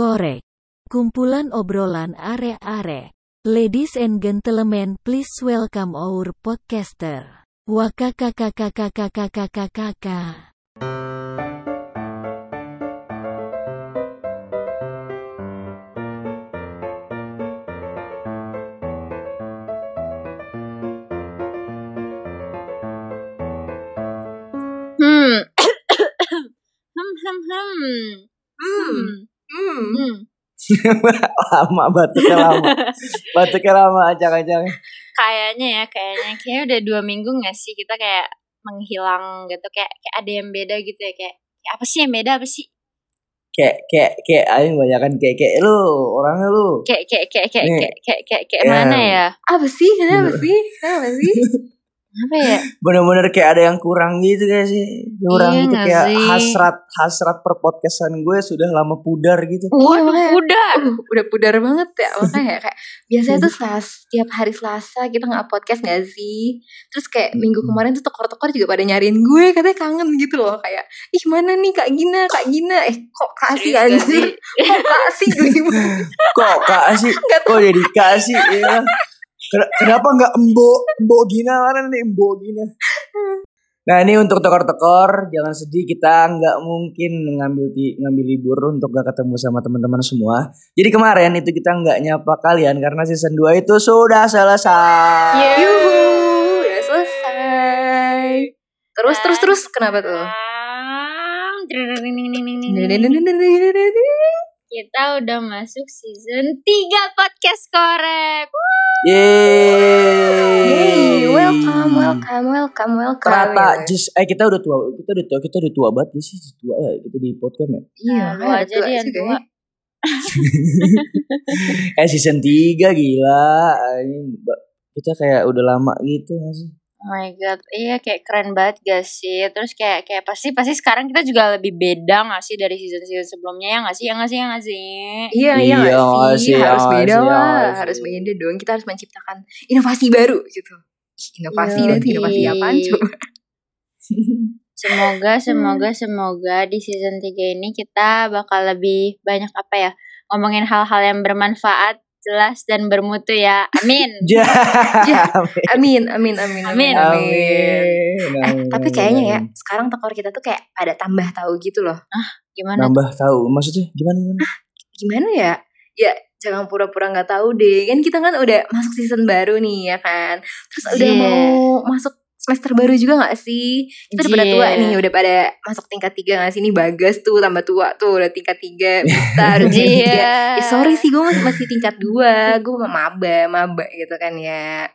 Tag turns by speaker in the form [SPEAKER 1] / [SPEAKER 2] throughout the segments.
[SPEAKER 1] korek. Kumpulan obrolan are-are. Ladies and gentlemen, please welcome our podcaster. Wakakakakakakakakakaka.
[SPEAKER 2] Hmm. Hmm.
[SPEAKER 3] Lama batuknya lama. batuknya lama acak-acak.
[SPEAKER 2] Kayaknya ya, kayaknya kayaknya udah dua minggu gak sih kita kayak menghilang gitu kayak kayak ada yang beda gitu ya kayak, kayak apa sih yang beda apa sih
[SPEAKER 3] Kayak kayak kayak aing banyak kan kayak kayak lu orangnya lu.
[SPEAKER 2] kayak kayak kayak kayak kayak kayak kayak, kayak
[SPEAKER 3] Ya.
[SPEAKER 2] mana ya
[SPEAKER 4] Apa sih? Kenapa sih? Kenapa sih?
[SPEAKER 2] apa ya
[SPEAKER 3] Bener-bener kayak ada yang kurang gitu kayak sih. Kurang
[SPEAKER 2] Iya
[SPEAKER 3] gitu kayak
[SPEAKER 2] sih?
[SPEAKER 3] hasrat hasrat per podcastan gue sudah lama pudar gitu.
[SPEAKER 2] Waduh,
[SPEAKER 4] makanya.
[SPEAKER 2] udah
[SPEAKER 4] Uh, udah pudar banget ya makanya kayak biasanya tuh selas, tiap hari Selasa kita nggak podcast gak sih terus kayak minggu kemarin tuh tokor-tokor juga pada nyariin gue katanya kangen gitu loh kayak ih mana nih kak Gina kak Gina eh kok kasih
[SPEAKER 2] gak
[SPEAKER 4] anjir
[SPEAKER 2] sih?
[SPEAKER 4] kok kasih gue
[SPEAKER 3] Kok kasih? Kok jadi kasih? Ya. Ken- Kenapa nggak embo embo Gina mana nih embo Gina? Nah ini untuk tokor-tokor jangan sedih kita nggak mungkin ngambil di, ngambil libur untuk gak ketemu sama teman-teman semua. Jadi kemarin itu kita nggak nyapa kalian karena season 2 itu sudah selesai.
[SPEAKER 2] Yeay.
[SPEAKER 4] Yuhu, udah selesai terus terus terus kenapa tuh
[SPEAKER 2] kita udah masuk season 3 podcast korek.
[SPEAKER 3] Yeay.
[SPEAKER 4] Hey, welcome, welcome, welcome, welcome.
[SPEAKER 3] Ternyata just eh kita udah tua kita udah tua kita udah tua banget gak sih tua ya kita di podcast ya.
[SPEAKER 4] Iya,
[SPEAKER 2] Nah, lu
[SPEAKER 4] kayak
[SPEAKER 2] aja
[SPEAKER 4] tua
[SPEAKER 2] deh yang tua.
[SPEAKER 4] ya.
[SPEAKER 3] Eh season 3 gila. Ini kita kayak udah lama gitu gak sih?
[SPEAKER 2] Oh my god, iya kayak keren banget gak sih? Terus kayak kayak pasti pasti sekarang kita juga lebih beda gak sih dari season season sebelumnya ya gak sih? Ya gak sih? Ya gak sih?
[SPEAKER 4] Iya, iya,
[SPEAKER 3] Iya,
[SPEAKER 4] sih,
[SPEAKER 3] sih,
[SPEAKER 4] harus beda lah, harus beda dong. Kita harus menciptakan inovasi baru gitu. Inovasi dan inovasi apaan coba?
[SPEAKER 2] Semoga semoga semoga di season 3 ini kita bakal lebih banyak apa ya? Ngomongin hal-hal yang bermanfaat, jelas dan bermutu ya. Amin.
[SPEAKER 3] Ja.
[SPEAKER 4] Ja. Amin, amin, amin,
[SPEAKER 2] Amin.
[SPEAKER 4] amin.
[SPEAKER 3] Amin.
[SPEAKER 4] Eh, tapi kayaknya ya, sekarang tekor kita tuh kayak pada tambah tahu gitu loh.
[SPEAKER 2] Gimana?
[SPEAKER 3] nambah tahu maksudnya gimana gimana?
[SPEAKER 4] Gimana ya? Ya, jangan pura-pura nggak tahu deh. Kan kita kan udah masuk season baru nih ya kan. Terus udah
[SPEAKER 2] Yeah.
[SPEAKER 4] mau masuk semester baru juga gak sih? Kita udah pada tua nih, udah pada masuk tingkat tiga gak sih? Ini Bagas tuh tambah tua tuh, udah tingkat tiga. Kita udah tiga.
[SPEAKER 2] Iya.
[SPEAKER 4] Eh, sorry sih, gue masih, masih tingkat dua. Gue maba, maba gitu kan ya.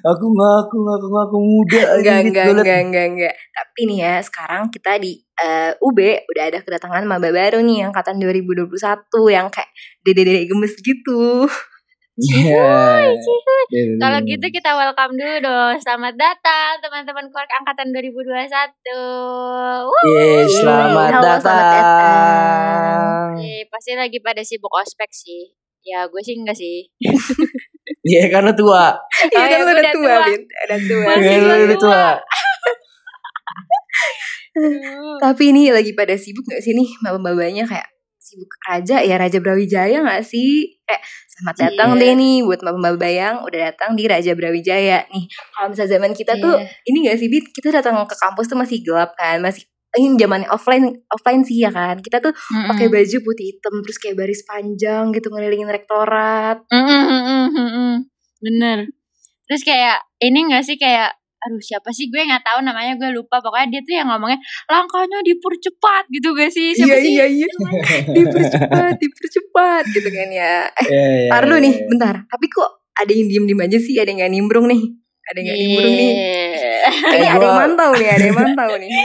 [SPEAKER 3] Aku ngaku ngaku ngaku muda aja
[SPEAKER 4] Enggak,
[SPEAKER 3] gitu.
[SPEAKER 4] enggak, enggak, enggak, enggak. Tapi nih ya, sekarang kita di eh, UB udah ada kedatangan maba baru nih, angkatan 2021 yang kayak dede-dede gemes gitu.
[SPEAKER 3] Iya.
[SPEAKER 2] Kalau gitu kita welcome dulu dong. Selamat datang teman-teman korek angkatan 2021. Wuh.
[SPEAKER 3] Yeay, selamat
[SPEAKER 4] Halo, selamat
[SPEAKER 3] datang.
[SPEAKER 4] datang.
[SPEAKER 2] Eh, pasti lagi pada sibuk ospek sih. Ya gue sih enggak sih.
[SPEAKER 3] Iya karena tua.
[SPEAKER 4] Iya
[SPEAKER 2] Oh,
[SPEAKER 4] kan
[SPEAKER 2] ya,
[SPEAKER 4] lu udah tua,
[SPEAKER 2] tua.
[SPEAKER 4] Bin. Udah tua.
[SPEAKER 2] Masih
[SPEAKER 3] Iya, udah tua.
[SPEAKER 4] Tapi ini lagi pada sibuk gak sih nih maba-mabanya kayak sibuk raja ya Raja Brawijaya gak sih? Eh, selamat datang
[SPEAKER 2] Iya.
[SPEAKER 4] deh nih buat maba-maba yang udah datang di Raja Brawijaya nih. Kalau misalnya zaman kita tuh
[SPEAKER 2] Iya.
[SPEAKER 4] ini gak sih, Bin? Kita datang ke kampus tuh masih gelap kan, masih ini zaman offline offline sih ya kan. Kita tuh
[SPEAKER 2] Mm-mm.
[SPEAKER 4] pakai baju putih hitam terus kayak baris panjang gitu ngelilingin rektorat.
[SPEAKER 2] Mm-mm, mm-mm, mm-mm. Bener. Terus kayak ini gak sih kayak aduh siapa sih gue nggak tahu namanya gue lupa pokoknya dia tuh yang ngomongnya langkahnya dipercepat gitu gak sih siapa sih
[SPEAKER 4] iya iya. dipercepat, dipercepat gitu kan ya. Eh,
[SPEAKER 3] Iya, iya,
[SPEAKER 4] Tar dulu
[SPEAKER 3] iya,
[SPEAKER 4] nih,
[SPEAKER 3] iya.
[SPEAKER 4] bentar. Tapi kok ada yang diem-diem aja sih, ada yang gak nimbrung nih. Ada yang gak nimbrung nih.
[SPEAKER 2] Iya.
[SPEAKER 4] Ini
[SPEAKER 3] Eh,
[SPEAKER 4] ada yang
[SPEAKER 3] gua-
[SPEAKER 4] mantau nih, ada yang mantau nih.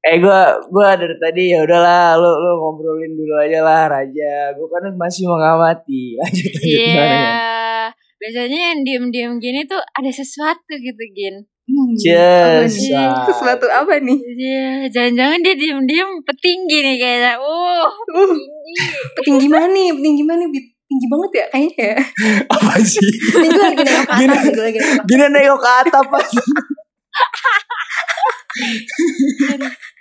[SPEAKER 3] Eh gua gua dari tadi ya udahlah lu lu ngobrolin dulu aja lah Raja. Gua kan masih mengamati. Lanjut lanjut
[SPEAKER 2] Iya.
[SPEAKER 3] gimana ya?
[SPEAKER 2] Biasanya yang diem-diem gini tuh ada sesuatu gitu gin.
[SPEAKER 4] Hmm,
[SPEAKER 3] Yes.
[SPEAKER 4] apa nih? Sesuatu apa nih?
[SPEAKER 2] Iya, jangan-jangan dia diem-diem petinggi nih kayaknya. Uh, tinggi.
[SPEAKER 4] petinggi mana nih? Petinggi mana nih? Tinggi banget ya kayaknya ya.
[SPEAKER 3] Apa sih?
[SPEAKER 4] Ini gue lagi nengok ke
[SPEAKER 3] Gini.
[SPEAKER 4] atas, gue lagi nengok ke
[SPEAKER 3] Gini nengok ke.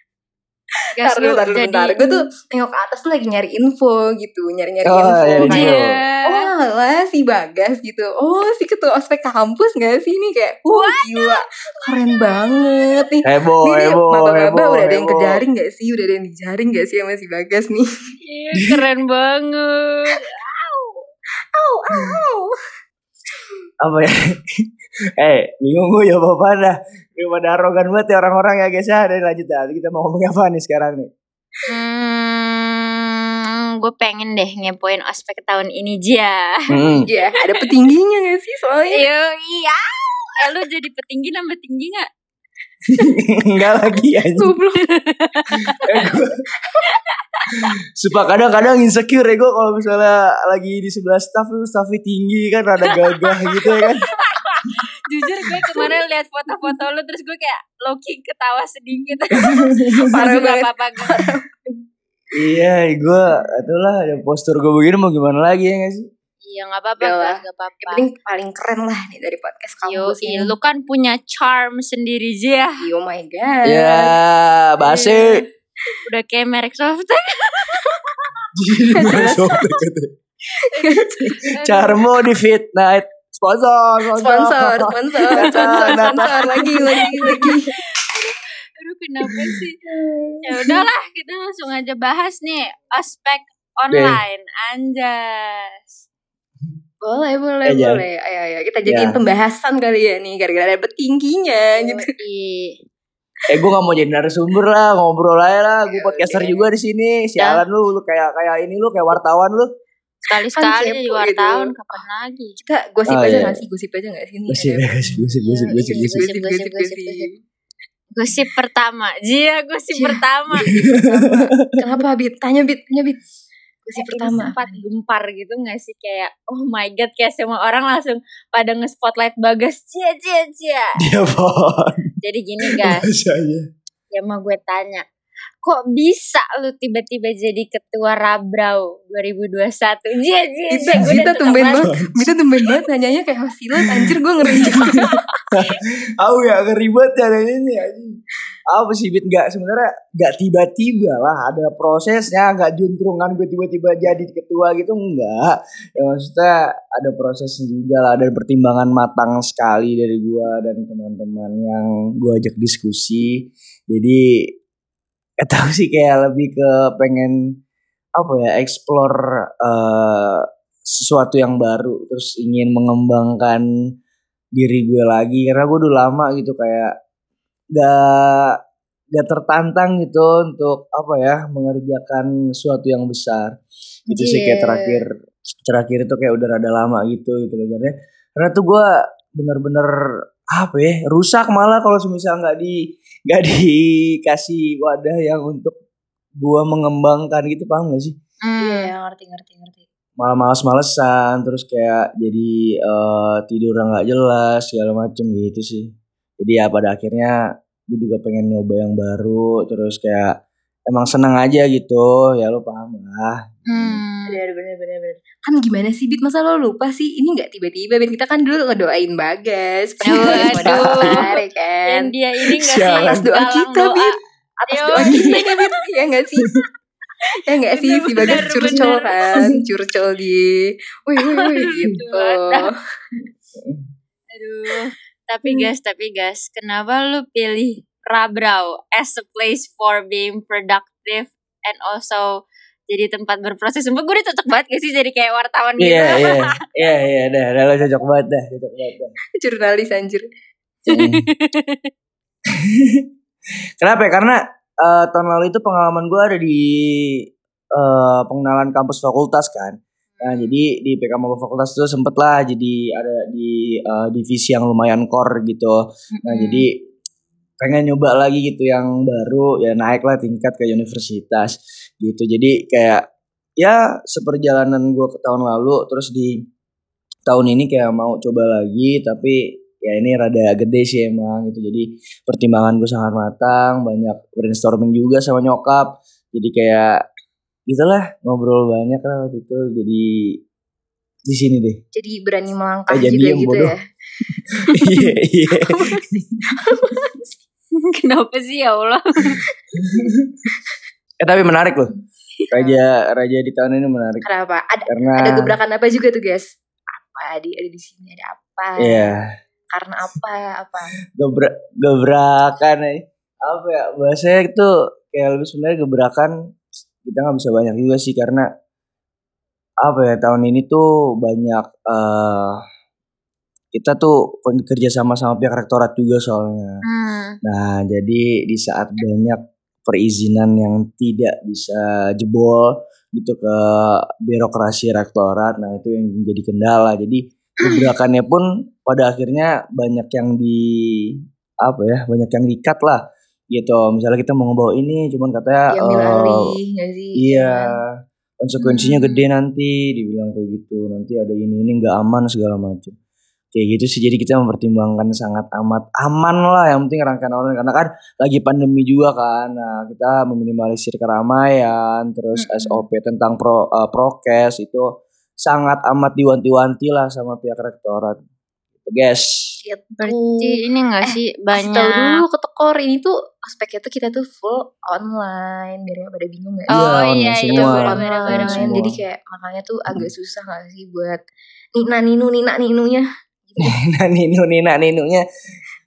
[SPEAKER 2] Gas
[SPEAKER 4] Taruh, taruh,
[SPEAKER 2] jadi
[SPEAKER 4] bentar. Gue tuh nengok ke atas tuh lagi nyari info gitu, nyari-nyari
[SPEAKER 3] Oh,
[SPEAKER 4] info.
[SPEAKER 3] nyari
[SPEAKER 4] Kayak.
[SPEAKER 2] Iya.
[SPEAKER 4] Oh lah si Bagas gitu Oh si ketua ospek kampus gak sih ini Kayak Wah gila Keren banget nih
[SPEAKER 3] Heboh,
[SPEAKER 4] Nih,
[SPEAKER 3] heboh,
[SPEAKER 4] maba-maba
[SPEAKER 3] heboh,
[SPEAKER 4] udah ada yang kejaring gak sih? Udah ada yang dijaring gak sih sama si Bagas nih?
[SPEAKER 2] Keren banget.
[SPEAKER 4] Au, au.
[SPEAKER 3] Apa ya? eh, bingung gue ya apa dah. Daripada arogan banget ya orang-orang ya guys ya. Dan lanjut dah. Kita mau ngomong apa nih sekarang nih?
[SPEAKER 2] Hmm, gue pengen deh ngepoin ospek tahun ini Jia.
[SPEAKER 3] Hmm.
[SPEAKER 4] Iya ada petingginya gak sih soalnya?
[SPEAKER 2] Iya, iya. Eh lu jadi petinggi nambah tinggi gak?
[SPEAKER 3] Enggak lagi.
[SPEAKER 4] Goblok.
[SPEAKER 3] Eh, Sumpah kadang-kadang insecure ya gue kalau misalnya lagi di sebelah staff tuh staffnya tinggi kan rada gagah gitu ya kan.
[SPEAKER 2] Jujur gue kemarin lihat foto-foto lu terus gue kayak Loki ketawa sedikit.
[SPEAKER 4] Parah banget.
[SPEAKER 2] apa-apa gue.
[SPEAKER 3] Iya, gue itulah ada postur gue begini mau gimana lagi ya gak sih?
[SPEAKER 2] Iya nggak apa-apa, nggak apa-apa.
[SPEAKER 4] Yang penting paling keren lah nih dari podcast
[SPEAKER 2] Yo,
[SPEAKER 4] kampus ini.
[SPEAKER 2] lu kan punya charm sendiri Jia.
[SPEAKER 4] Oh my god.
[SPEAKER 3] Ya, basi.
[SPEAKER 2] Udah kayak merek softtek.
[SPEAKER 3] Carmo di Fit Night sponsor,
[SPEAKER 4] Sponsor, sponsor, sponsor, sponsor lagi, lagi, lagi.
[SPEAKER 2] Aduh kenapa sih? Ya udahlah, kita langsung aja bahas nih ospek online anjas.
[SPEAKER 4] Boleh, boleh,
[SPEAKER 3] Eh, jangan.
[SPEAKER 4] boleh. Ayo, ayo. Kita jadiin
[SPEAKER 3] Ya.
[SPEAKER 4] pembahasan kali ya nih. Gara-gara ada petingginya gitu.
[SPEAKER 3] Eh gue gak mau jadi narasumber lah ngobrol aja lah gue
[SPEAKER 4] Ya
[SPEAKER 3] podcaster
[SPEAKER 4] udah.
[SPEAKER 3] juga di sini sialan lu lu kayak kayak ini lu kayak wartawan lu
[SPEAKER 2] Sekali-sekali
[SPEAKER 4] Kan
[SPEAKER 2] jadi
[SPEAKER 4] kepo
[SPEAKER 2] wartawan
[SPEAKER 4] gitu.
[SPEAKER 2] kapan lagi?
[SPEAKER 4] Kita gosip
[SPEAKER 3] Oh,
[SPEAKER 4] aja
[SPEAKER 3] iya.
[SPEAKER 4] gak sih? Gosip aja gak sih? Nih,
[SPEAKER 3] gosip
[SPEAKER 4] ada-
[SPEAKER 3] gosip gosip gosip
[SPEAKER 2] Iya,
[SPEAKER 3] gosip
[SPEAKER 2] iya,
[SPEAKER 3] gosip
[SPEAKER 2] gosip, gosip, gosip, gosip. Gosip pertama, Jia gosip
[SPEAKER 4] Jia.
[SPEAKER 2] pertama.
[SPEAKER 4] Kenapa, Bit? Tanya, Bit. Tanya, Bit.
[SPEAKER 2] Ini
[SPEAKER 4] pertama.
[SPEAKER 2] sempat gempar gitu gak sih? Kayak oh my god kayak semua orang langsung pada nge-spotlight Bagas. Cia Cia Cia.
[SPEAKER 3] dia pon
[SPEAKER 2] Jadi gini guys,
[SPEAKER 3] aja
[SPEAKER 2] ya mau gue tanya kok bisa lu tiba-tiba jadi ketua Rabrau 2021 Cia Cia
[SPEAKER 4] Bita,
[SPEAKER 2] Cia Gue
[SPEAKER 4] Bita
[SPEAKER 2] udah
[SPEAKER 4] tumben banget. Bita tumben banget nanyanya kayak hosilat. Anjir, gue ngeri.
[SPEAKER 3] Aku ya ngeribet ya dan ini anjing. Apa sih Bit nggak sebenarnya nggak tiba-tiba lah ada prosesnya nggak juntrungan gue tiba-tiba jadi ketua gitu enggak ya maksudnya ada prosesnya juga lah dan pertimbangan matang sekali dari gue dan teman-teman yang gue ajak diskusi jadi gak tahu sih kayak lebih ke pengen apa ya explore eh, sesuatu yang baru terus ingin mengembangkan diri gue lagi. Karena gue udah lama gitu kayak gak gak tertantang gitu untuk apa ya mengerjakan sesuatu yang besar. Itu sih kayak
[SPEAKER 4] Iya.
[SPEAKER 3] terakhir terakhir itu kayak udah rada lama gitu gitu karena karena tuh gue bener-bener apa ya rusak malah kalau misal nggak di nggak dikasih wadah yang untuk gue mengembangkan gitu paham gak sih
[SPEAKER 2] Hmm.
[SPEAKER 4] Iya, ngerti, ngerti, ngerti.
[SPEAKER 3] malah males-malesan terus kayak jadi eh, tidur nggak jelas segala macem gitu sih jadi ya pada akhirnya gue juga pengen nyoba yang baru terus kayak emang senang aja gitu ya lo paham lah
[SPEAKER 2] Hmm.
[SPEAKER 4] Bener, bener, bener, bener. Kan gimana sih, Bit? Masa lo lupa sih? Ini gak tiba-tiba, Bit. Kita kan dulu ngedoain Bagas. Pas
[SPEAKER 2] Aduh,
[SPEAKER 4] Bagas mau
[SPEAKER 2] aduh.
[SPEAKER 4] daftar, ya kan?
[SPEAKER 2] Dan dia ini gak sih.
[SPEAKER 4] Atas doa kita,
[SPEAKER 2] doa.
[SPEAKER 4] Bit. Atas
[SPEAKER 2] Yo.
[SPEAKER 4] doa kita, ya, Bit. Ya gak sih? Ya gak sih? Si Bagas curcol kan? Curcol di... Wih, wih, wih, gitu.
[SPEAKER 2] Aduh. Tapi
[SPEAKER 4] Hmm.
[SPEAKER 2] guys, tapi guys, kenapa lu pilih Rabrau as a place for being productive and also jadi tempat berproses? Sumpah gue udah cocok banget gak sih jadi kayak wartawan gitu.
[SPEAKER 3] iya iya iya iya dah dah lo cocok banget dah cocok banget dah
[SPEAKER 4] Jurnalis, anjir.
[SPEAKER 3] Hmm. Kenapa ya? Karena eh, tahun lalu itu pengalaman gue ada di eh, pengenalan kampus fakultas kan. Nah, jadi di PK Maba Fakultas itu sempet lah jadi ada di eh, divisi yang lumayan core gitu. Nah,
[SPEAKER 2] Mm-mm.
[SPEAKER 3] jadi pengen nyoba lagi gitu yang baru ya naik lah tingkat ke universitas gitu. Jadi kayak ya seperjalanan gue ke tahun lalu terus di tahun ini kayak mau coba lagi tapi ya ini rada gede sih emang gitu jadi pertimbangan gue sangat matang banyak brainstorming juga sama nyokap jadi kayak gitulah ngobrol banyak lah waktu itu jadi di sini deh
[SPEAKER 4] Jadi berani melangkah
[SPEAKER 3] Eh,
[SPEAKER 4] juga gitu
[SPEAKER 3] bodoh.
[SPEAKER 4] ya.
[SPEAKER 3] iya iya
[SPEAKER 2] Kenapa sih ya Allah?
[SPEAKER 3] Eh tapi menarik loh. Raja Raja di tahun ini menarik
[SPEAKER 4] Kenapa? Ada
[SPEAKER 3] karena
[SPEAKER 4] ada gebrakan apa juga tuh guys? Apa di ada di sini ada apa?
[SPEAKER 3] Iya,
[SPEAKER 4] Karena apa? Apa?
[SPEAKER 3] gebra gebrakan eh. apa ya bahasanya itu kayak lebih sebenarnya gebrakan kita nggak bisa banyak juga sih karena apa ya tahun ini tuh banyak eh kita tuh kerja sama sama pihak rektorat juga soalnya.
[SPEAKER 2] Hmm.
[SPEAKER 3] Nah, jadi di saat banyak perizinan yang tidak bisa jebol gitu ke birokrasi rektorat, nah itu yang menjadi kendala. Jadi gebrakannya pun pada akhirnya banyak yang di apa ya, banyak yang dikat lah gitu. Misalnya kita mau ngebawa ini, cuman katanya
[SPEAKER 4] alih nggak sih?
[SPEAKER 3] iya konsekuensinya
[SPEAKER 2] Hmm.
[SPEAKER 3] gede nanti, dibilang kayak gitu. Nanti ada ini ini nggak aman segala macam kayak gitu sih jadi kita mempertimbangkan sangat amat aman lah yang penting rangkaian online karena kan lagi pandemi juga kan nah kita meminimalisir keramaian terus
[SPEAKER 2] Mm-mm.
[SPEAKER 3] SOP tentang pro eh, prokes itu sangat amat diwanti-wanti lah sama pihak rektorat gitu guys
[SPEAKER 4] Gitu.
[SPEAKER 2] Berarti ini gak
[SPEAKER 4] Eh,
[SPEAKER 2] sih
[SPEAKER 4] Kasih
[SPEAKER 2] banyak
[SPEAKER 4] tahu dulu ke tekor ini tuh aspeknya tuh kita tuh full online biar pada bingung
[SPEAKER 2] Oh
[SPEAKER 3] Iya,
[SPEAKER 2] iya
[SPEAKER 3] online
[SPEAKER 2] iya
[SPEAKER 3] semua.
[SPEAKER 2] benar-benar
[SPEAKER 4] online.
[SPEAKER 3] Semua.
[SPEAKER 4] jadi kayak makanya tuh agak susah gak sih buat nina ninu nina ninunya
[SPEAKER 3] nah ninu nina ninunya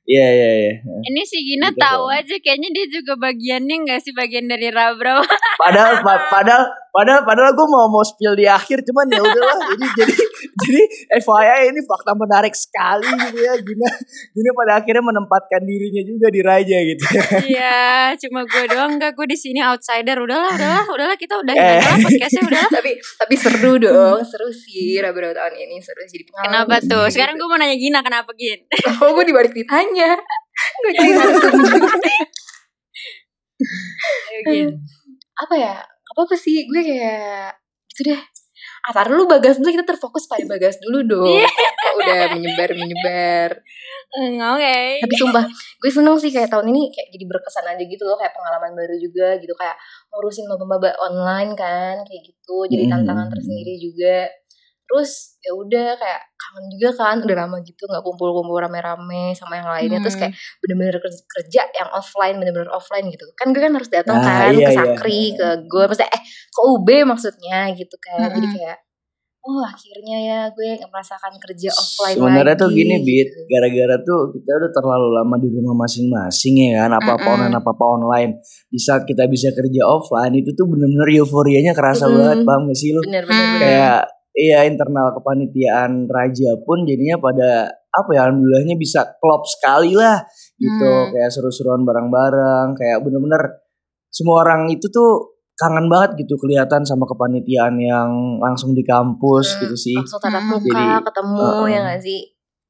[SPEAKER 3] iya iya iya
[SPEAKER 2] Ini si Gina
[SPEAKER 3] Gitu
[SPEAKER 2] tahu
[SPEAKER 3] dong.
[SPEAKER 2] aja kayaknya dia juga bagiannya gak sih bagian dari Rabra.
[SPEAKER 3] padahal pa- padahal padahal padahal gue mau mau spill di akhir cuman ya udahlah jadi jadi jadi FYI ini fakta menarik sekali gitu ya Gina Gina pada akhirnya menempatkan dirinya juga di raja gitu
[SPEAKER 2] Iya, cuma gue doang enggak gue di sini outsider. Udahlah, udahlah, udahlah kita udah
[SPEAKER 3] Eh.
[SPEAKER 2] lah podcastnya udah.
[SPEAKER 4] tapi tapi seru dong seru sih Rabra tahun ini seru jadi pengalaman
[SPEAKER 2] Kenapa tuh?
[SPEAKER 4] sih.
[SPEAKER 2] Sekarang gue mau nanya Gina kenapa Gin?
[SPEAKER 4] Kok gue dibalik ditanya gue jadi apa ya? Apa apa sih. Gue kayak gitu deh. Ah tar dulu bagas dulu. Kita terfokus pada bagas dulu dong.
[SPEAKER 2] Iya.
[SPEAKER 4] Udah menyebar menyebar.
[SPEAKER 2] Hmm, Oke.
[SPEAKER 4] tapi sumpah gue seneng sih kayak tahun ini kayak jadi berkesan aja gitu loh. Kayak pengalaman baru juga gitu. Kayak ngurusin maba-maba online kan kayak gitu. Jadi
[SPEAKER 3] Hmm.
[SPEAKER 4] tantangan tersendiri juga terus ya udah kayak kangen juga kan udah lama gitu nggak kumpul-kumpul rame-rame sama yang lainnya terus
[SPEAKER 2] Hmm.
[SPEAKER 4] kayak bener-bener kerja, yang offline bener-bener offline gitu kan gue kan harus datang
[SPEAKER 3] Ah,
[SPEAKER 4] kan
[SPEAKER 3] iya,
[SPEAKER 4] ke
[SPEAKER 3] iya.
[SPEAKER 4] Sakri ke gue maksudnya eh ke UB maksudnya gitu kan jadi
[SPEAKER 2] Mm-mm.
[SPEAKER 4] kayak oh akhirnya ya gue merasakan kerja offline
[SPEAKER 3] sebenarnya
[SPEAKER 4] lagi
[SPEAKER 3] tuh gini bit
[SPEAKER 4] gitu.
[SPEAKER 3] gara-gara tuh kita udah terlalu lama di rumah masing-masing ya kan apa apa online apa apa online di saat kita bisa kerja offline itu tuh bener-bener euforianya kerasa
[SPEAKER 4] Mm-mm.
[SPEAKER 3] banget paham gak sih lu
[SPEAKER 2] Hmm.
[SPEAKER 4] bener.
[SPEAKER 3] kayak iya internal kepanitiaan raja pun jadinya pada apa ya alhamdulillahnya bisa klop sekali lah gitu
[SPEAKER 2] Hmm.
[SPEAKER 3] kayak seru-seruan bareng-bareng kayak bener-bener semua orang itu tuh kangen banget gitu kelihatan sama kepanitiaan yang langsung di kampus
[SPEAKER 4] Hmm,
[SPEAKER 3] gitu sih
[SPEAKER 4] langsung tatap
[SPEAKER 2] Hmm.
[SPEAKER 4] muka
[SPEAKER 3] Jadi,
[SPEAKER 4] ketemu
[SPEAKER 3] uh-uh.
[SPEAKER 4] ya gak sih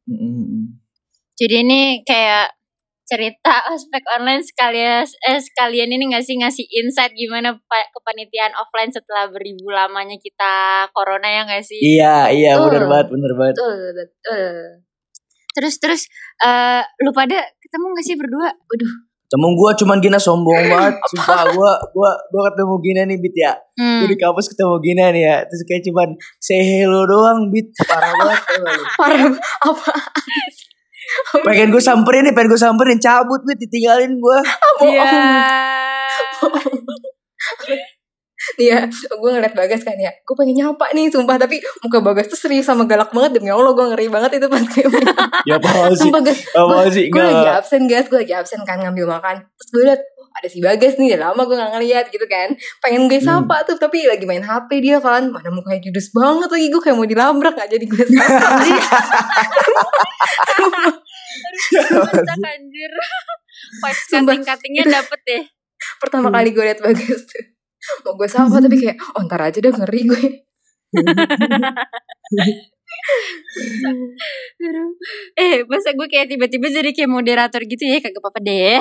[SPEAKER 3] Mm-mm.
[SPEAKER 2] Jadi ini kayak cerita aspek online sekalian eh sekalian ini nggak sih? Ngasih insight gimana pa- kepanitiaan offline setelah beribu lamanya kita corona ya nggak sih?
[SPEAKER 3] iya iya
[SPEAKER 4] Betul.
[SPEAKER 3] bener banget bener banget.
[SPEAKER 4] Betul betul.
[SPEAKER 2] Terus terus eh lu pada ketemu gak sih berdua?
[SPEAKER 3] Temu gua cuman Gina sombong banget Sumpah. Gua gua gua ketemu Gina nih Bit ya.
[SPEAKER 2] Hmm.
[SPEAKER 3] Di kampus ketemu Gina nih ya. Terus kayak cuman say hello doang Bit. Parah banget
[SPEAKER 4] parah apa
[SPEAKER 3] Pengen gue samperin nih Pengen gue samperin. Cabut Bit ditinggalin gua.
[SPEAKER 2] Iya.
[SPEAKER 4] Iya, gue ngeliat Bagas kan ya, gue pengen nyapa nih, sumpah. Tapi muka Bagas tuh serius sama galak banget. Demi Allah gue ngeri banget itu pas gue
[SPEAKER 3] Ya apa sih?
[SPEAKER 4] Sumpah
[SPEAKER 3] Apa sih?
[SPEAKER 4] gue lagi absen guys, gue lagi absen kan ngambil makan, terus gue liat oh, ada si Bagas nih, udah lama gue gak ngeliat gitu kan, pengen gue
[SPEAKER 3] Hmm.
[SPEAKER 4] sapa tuh tapi lagi main HP dia kan, mana mukanya judes banget lagi. Gue kayak mau dilabrak gak jadi gue sapa.
[SPEAKER 2] Kocak anjir.
[SPEAKER 4] Sumpah,
[SPEAKER 2] cutting-cuttingnya dapet deh.
[SPEAKER 4] Pertama
[SPEAKER 3] Hmm.
[SPEAKER 4] kali gue liat Bagas tuh, mau gue sapa tapi kayak, oh ntar aja dah ngeri gue.
[SPEAKER 2] Aduh. Eh, masa gue kayak tiba-tiba jadi kayak moderator gitu ya, kagak apa-apa deh.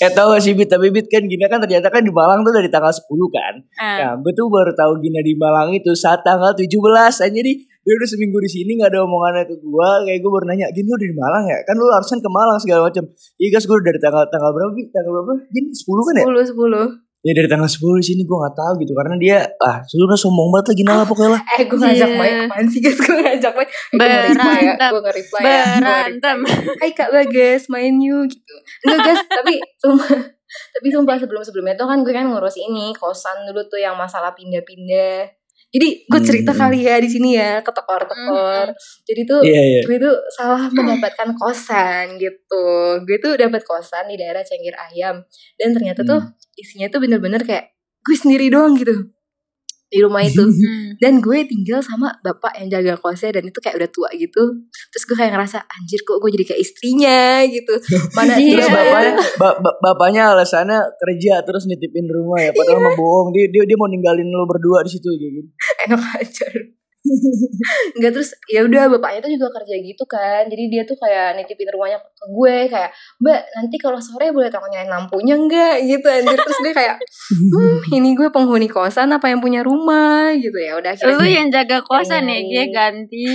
[SPEAKER 3] Eh tau gak sih Bit Tapi Bit kan Gina kan ternyata kan di Malang tuh dari tanggal 10 kan
[SPEAKER 2] Ah.
[SPEAKER 3] Nah gue tuh baru tahu Gina di Malang itu saat tanggal 17 Aja jadi dia udah seminggu di sini nggak ada omongannya ke gue kayak gue baru nanya Gini lu udah di Malang ya? Kan lu harusnya ke Malang segala macam. Iya guys gue udah dari tanggal tanggal berapa tanggal berapa? Gini 10 kan ya?
[SPEAKER 4] 10 10.
[SPEAKER 3] ya dari tanggal 10 di sini gue nggak tahu gitu karena dia ah sudah sombong banget lagi Gina lah pokoknya lah.
[SPEAKER 4] Eh gue ngajak
[SPEAKER 2] Iya.
[SPEAKER 4] main apaan sih guys? Gue ngajak main Eh, nge-reply ya
[SPEAKER 2] Berantem.
[SPEAKER 4] Gue nge-reply ya. Gue
[SPEAKER 2] Berantem.
[SPEAKER 4] Hai kak Bagas main yuk gitu. Enggak guys tapi Sumpah Tapi sumpah sebelum-sebelumnya tuh kan gue kan ngurus ini kosan dulu tuh yang masalah pindah-pindah. Jadi gue cerita
[SPEAKER 3] Hmm.
[SPEAKER 4] kali ya di sini ya ke tekor-tekor. Jadi tuh
[SPEAKER 3] Iya iya.
[SPEAKER 4] gue tuh salah mendapatkan kosan gitu. Gue tuh dapat kosan di daerah Cengkir Ayam dan ternyata tuh isinya tuh bener-bener kayak gue sendiri doang gitu di rumah itu.
[SPEAKER 2] Hmm.
[SPEAKER 4] Dan gue tinggal sama bapak yang jaga kosnya dan itu kayak udah tua gitu. Terus gue kayak ngerasa anjir kok gue jadi kayak istrinya gitu. Mana
[SPEAKER 2] Iya.
[SPEAKER 3] Terus bapaknya ba- ba- bapaknya alasannya kerja terus nitipin rumah ya padahal mah bohong dia dia dia mau ninggalin lo berdua di situ kayak gitu.
[SPEAKER 4] enak aja. Enggak terus ya udah bapaknya tuh juga kerja gitu kan. Jadi dia tuh kayak nitipin rumahnya ke gue kayak, "Mbak, nanti kalau sore boleh tolong nyalain lampunya enggak?" gitu anjir. Terus gue kayak, "Hmm, ini gue penghuni kosan apa yang punya rumah?" gitu ya. Udah akhirnya
[SPEAKER 2] Lu yang jaga kosan ya, dia ganti.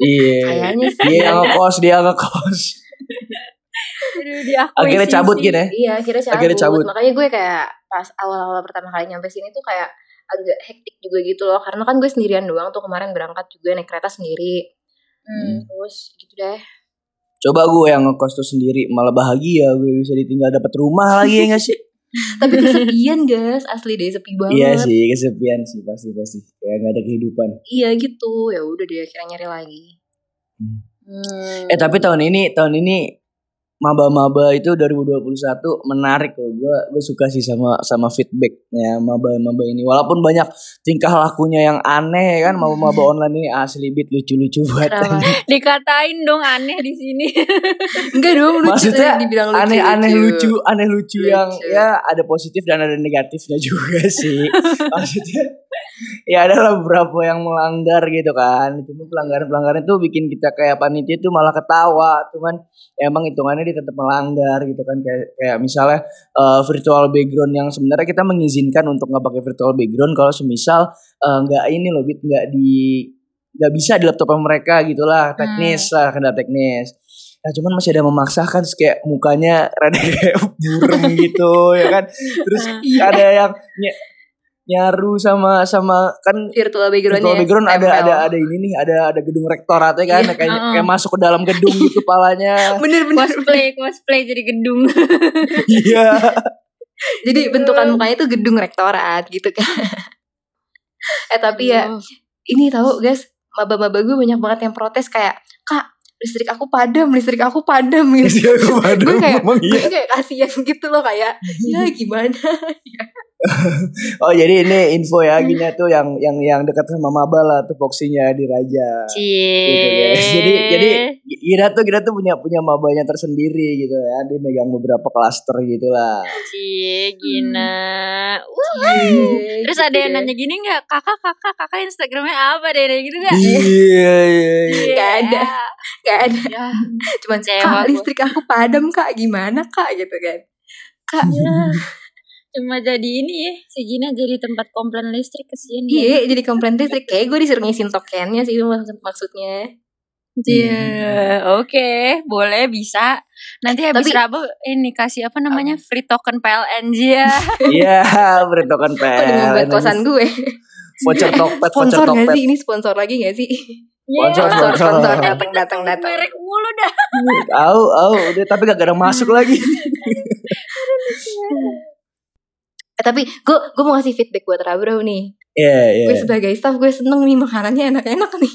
[SPEAKER 3] Iya.
[SPEAKER 4] kayaknya sih.
[SPEAKER 3] Dia yang ngekos, dia ngekos.
[SPEAKER 2] Aduh.
[SPEAKER 3] Akhirnya cabut gini ya.
[SPEAKER 4] Iya, akhirnya cabut.
[SPEAKER 3] Akhirnya cabut.
[SPEAKER 4] Makanya gue kayak pas awal-awal pertama kali nyampe sini tuh kayak agak hektik juga gitu loh. Karena kan gue sendirian doang tuh kemarin berangkat juga naik kereta sendiri.
[SPEAKER 2] Hmm.
[SPEAKER 4] Terus gitu deh.
[SPEAKER 3] Coba gue yang ngekos tuh sendiri malah bahagia gue bisa ditinggal dapat rumah lagi ya gak sih?
[SPEAKER 4] Tapi kesepian guys, asli deh sepi banget.
[SPEAKER 3] iya sih kesepian sih pasti pasti kayak gak ada kehidupan.
[SPEAKER 4] Iya gitu. Ya udah deh akhirnya nyari lagi.
[SPEAKER 2] Hmm.
[SPEAKER 3] Eh tapi tahun ini tahun ini maba-maba itu 2021 menarik loh. Gue gue suka sih sama sama feedbacknya maba-maba ini. Walaupun banyak tingkah lakunya yang aneh kan maba-maba online ini asli bit lucu-lucu banget.
[SPEAKER 2] Dikatain dong aneh di sini.
[SPEAKER 4] Enggak dong lucu
[SPEAKER 3] Maksudnya
[SPEAKER 4] dibilang lucu.
[SPEAKER 3] Aneh-aneh lucu, aneh lucu
[SPEAKER 4] Lucu.
[SPEAKER 3] yang ya ada positif dan ada negatifnya juga sih. Maksudnya ya ada beberapa yang melanggar gitu kan. Cuma pelanggaran-pelanggaran itu bikin kita kayak panitia itu malah ketawa. Cuman ya emang hitungannya dia tetap melanggar gitu kan kayak kayak misalnya eh, virtual background yang sebenarnya kita mengizinkan untuk nggak pakai virtual background kalau semisal eh, nggak ini loh bit nggak di nggak bisa di laptop mereka gitulah teknis lah kendala teknis Nah cuman masih ada memaksakan terus kayak mukanya rada kayak burem gitu ya kan. Terus ada yang nyaru sama sama kan
[SPEAKER 4] virtual backgroundnya.
[SPEAKER 3] virtual background ada
[SPEAKER 4] tempel.
[SPEAKER 3] ada ada ini nih ada ada gedung rektoratnya kan
[SPEAKER 4] Iya,
[SPEAKER 3] kayak kayak masuk ke dalam gedung gitu palanya.
[SPEAKER 4] Bener-bener.
[SPEAKER 2] cosplay, cosplay jadi gedung.
[SPEAKER 3] Iya.
[SPEAKER 4] Jadi bentukan mukanya tuh gedung rektorat gitu kan. eh tapi ya ini tahu guys, maba-maba gue banyak banget yang protes kayak, "Kak, listrik aku padam, listrik aku padam." gitu.
[SPEAKER 3] Iya, aku padam,
[SPEAKER 4] gue kayak
[SPEAKER 3] emang
[SPEAKER 4] gue
[SPEAKER 3] iya.
[SPEAKER 4] kayak kasihan gitu loh kayak ya gimana
[SPEAKER 3] Oh jadi ini info ya Gina tuh yang yang yang dekat sama Maba lah tuh boxinya di Raja. gitu guys. Jadi jadi Gina tuh Gina tuh punya punya mabanya tersendiri gitu ya. Dia megang beberapa klaster gitu lah.
[SPEAKER 2] Cie, Gina. Wah.
[SPEAKER 4] Cie,
[SPEAKER 2] Terus ada yang nanya gini nggak? Kakak, kakak, kakak Instagramnya apa deh? Gitu nggak?
[SPEAKER 3] Iya iya iya.
[SPEAKER 4] Nggak ada. Gak ada
[SPEAKER 2] Ya.
[SPEAKER 4] cuman
[SPEAKER 2] Kecewa
[SPEAKER 4] kak listrik aku padam kak gimana kak gitu kan kak
[SPEAKER 2] Cuma jadi ini ya, si Gina jadi tempat komplain listrik kesian
[SPEAKER 4] iya jadi komplain listrik. Kayak gue disuruh ngisiin tokennya sih itu maksud- maksudnya.
[SPEAKER 2] Iya, oke, boleh bisa. Nanti habis
[SPEAKER 4] Tapi-
[SPEAKER 2] Rabu ini kasih apa namanya? Free token PLN ya.
[SPEAKER 3] Iya, beritokan
[SPEAKER 4] kok dengan buat kosan gue?
[SPEAKER 3] Voucher Tokped, voucher
[SPEAKER 4] sponsor gak
[SPEAKER 3] Tokped.
[SPEAKER 4] sih? Ini sponsor lagi gak sih?
[SPEAKER 3] Sponsor,
[SPEAKER 4] sponsor
[SPEAKER 3] sponsor.
[SPEAKER 4] sponsor.
[SPEAKER 2] Eh,
[SPEAKER 4] datang datang datang.
[SPEAKER 2] Merek mulu dah.
[SPEAKER 3] Tahu, tahu, udah tapi gak ada masuk lagi.
[SPEAKER 4] eh, tapi gue gue mau kasih feedback buat Rabro nih
[SPEAKER 3] Iya, iya.
[SPEAKER 4] gue sebagai staff gue seneng nih makanannya enak-enak nih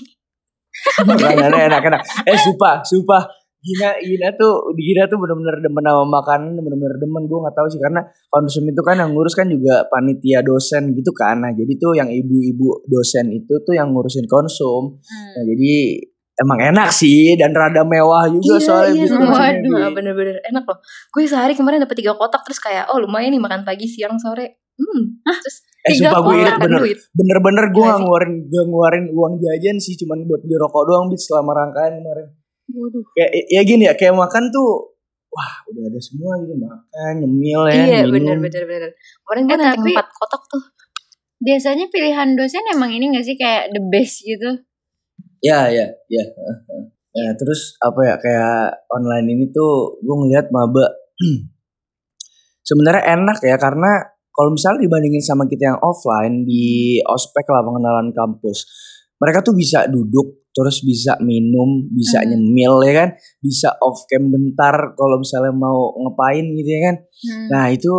[SPEAKER 3] Makanannya enak-enak. Eh, sumpah, sumpah. Gina, Gina tuh, Gina tuh bener-bener demen sama makanan, bener-bener demen. Gue gak tahu sih karena konsum itu kan yang ngurus kan juga panitia dosen gitu kan. Nah, jadi tuh yang ibu-ibu dosen itu tuh yang ngurusin konsum. Nah, jadi emang enak sih dan rada mewah juga soalnya
[SPEAKER 4] iya, sama
[SPEAKER 3] maksudnya,
[SPEAKER 2] Waduh.
[SPEAKER 4] Nah, bener-bener. Enak loh. Gue sehari kemarin dapat tiga kotak terus kayak oh lumayan nih makan pagi siang sore. Hmm terus
[SPEAKER 3] Eh
[SPEAKER 2] Tiga
[SPEAKER 3] sumpah gue
[SPEAKER 4] makan
[SPEAKER 3] bener
[SPEAKER 4] duit.
[SPEAKER 3] Bener-bener gue
[SPEAKER 4] Iya
[SPEAKER 3] gak ngeluarin Gak ngeluarin uang jajan sih Cuman buat beli rokok doang Bit selama rangkaian kemarin.
[SPEAKER 2] Waduh.
[SPEAKER 3] Kayak ya gini ya Kayak makan tuh Wah udah ada semua gitu Makan Nyemil ya
[SPEAKER 4] iya bener bener bener. Kemarin gue
[SPEAKER 2] Eh, tapi-
[SPEAKER 4] empat kotak tuh.
[SPEAKER 2] Biasanya pilihan dosen emang ini gak sih kayak the best gitu?
[SPEAKER 3] Ya ya ya Ya terus apa ya Kayak online ini tuh Gue ngeliat maba Sebenarnya enak ya Karena kalau misalnya dibandingin sama kita yang offline Di ospek lah pengenalan kampus mereka tuh bisa duduk terus bisa minum, bisa
[SPEAKER 2] Hmm.
[SPEAKER 3] nyemil ya kan, bisa off cam bentar kalau misalnya mau ngapain gitu ya kan.
[SPEAKER 2] Hmm.
[SPEAKER 3] Nah itu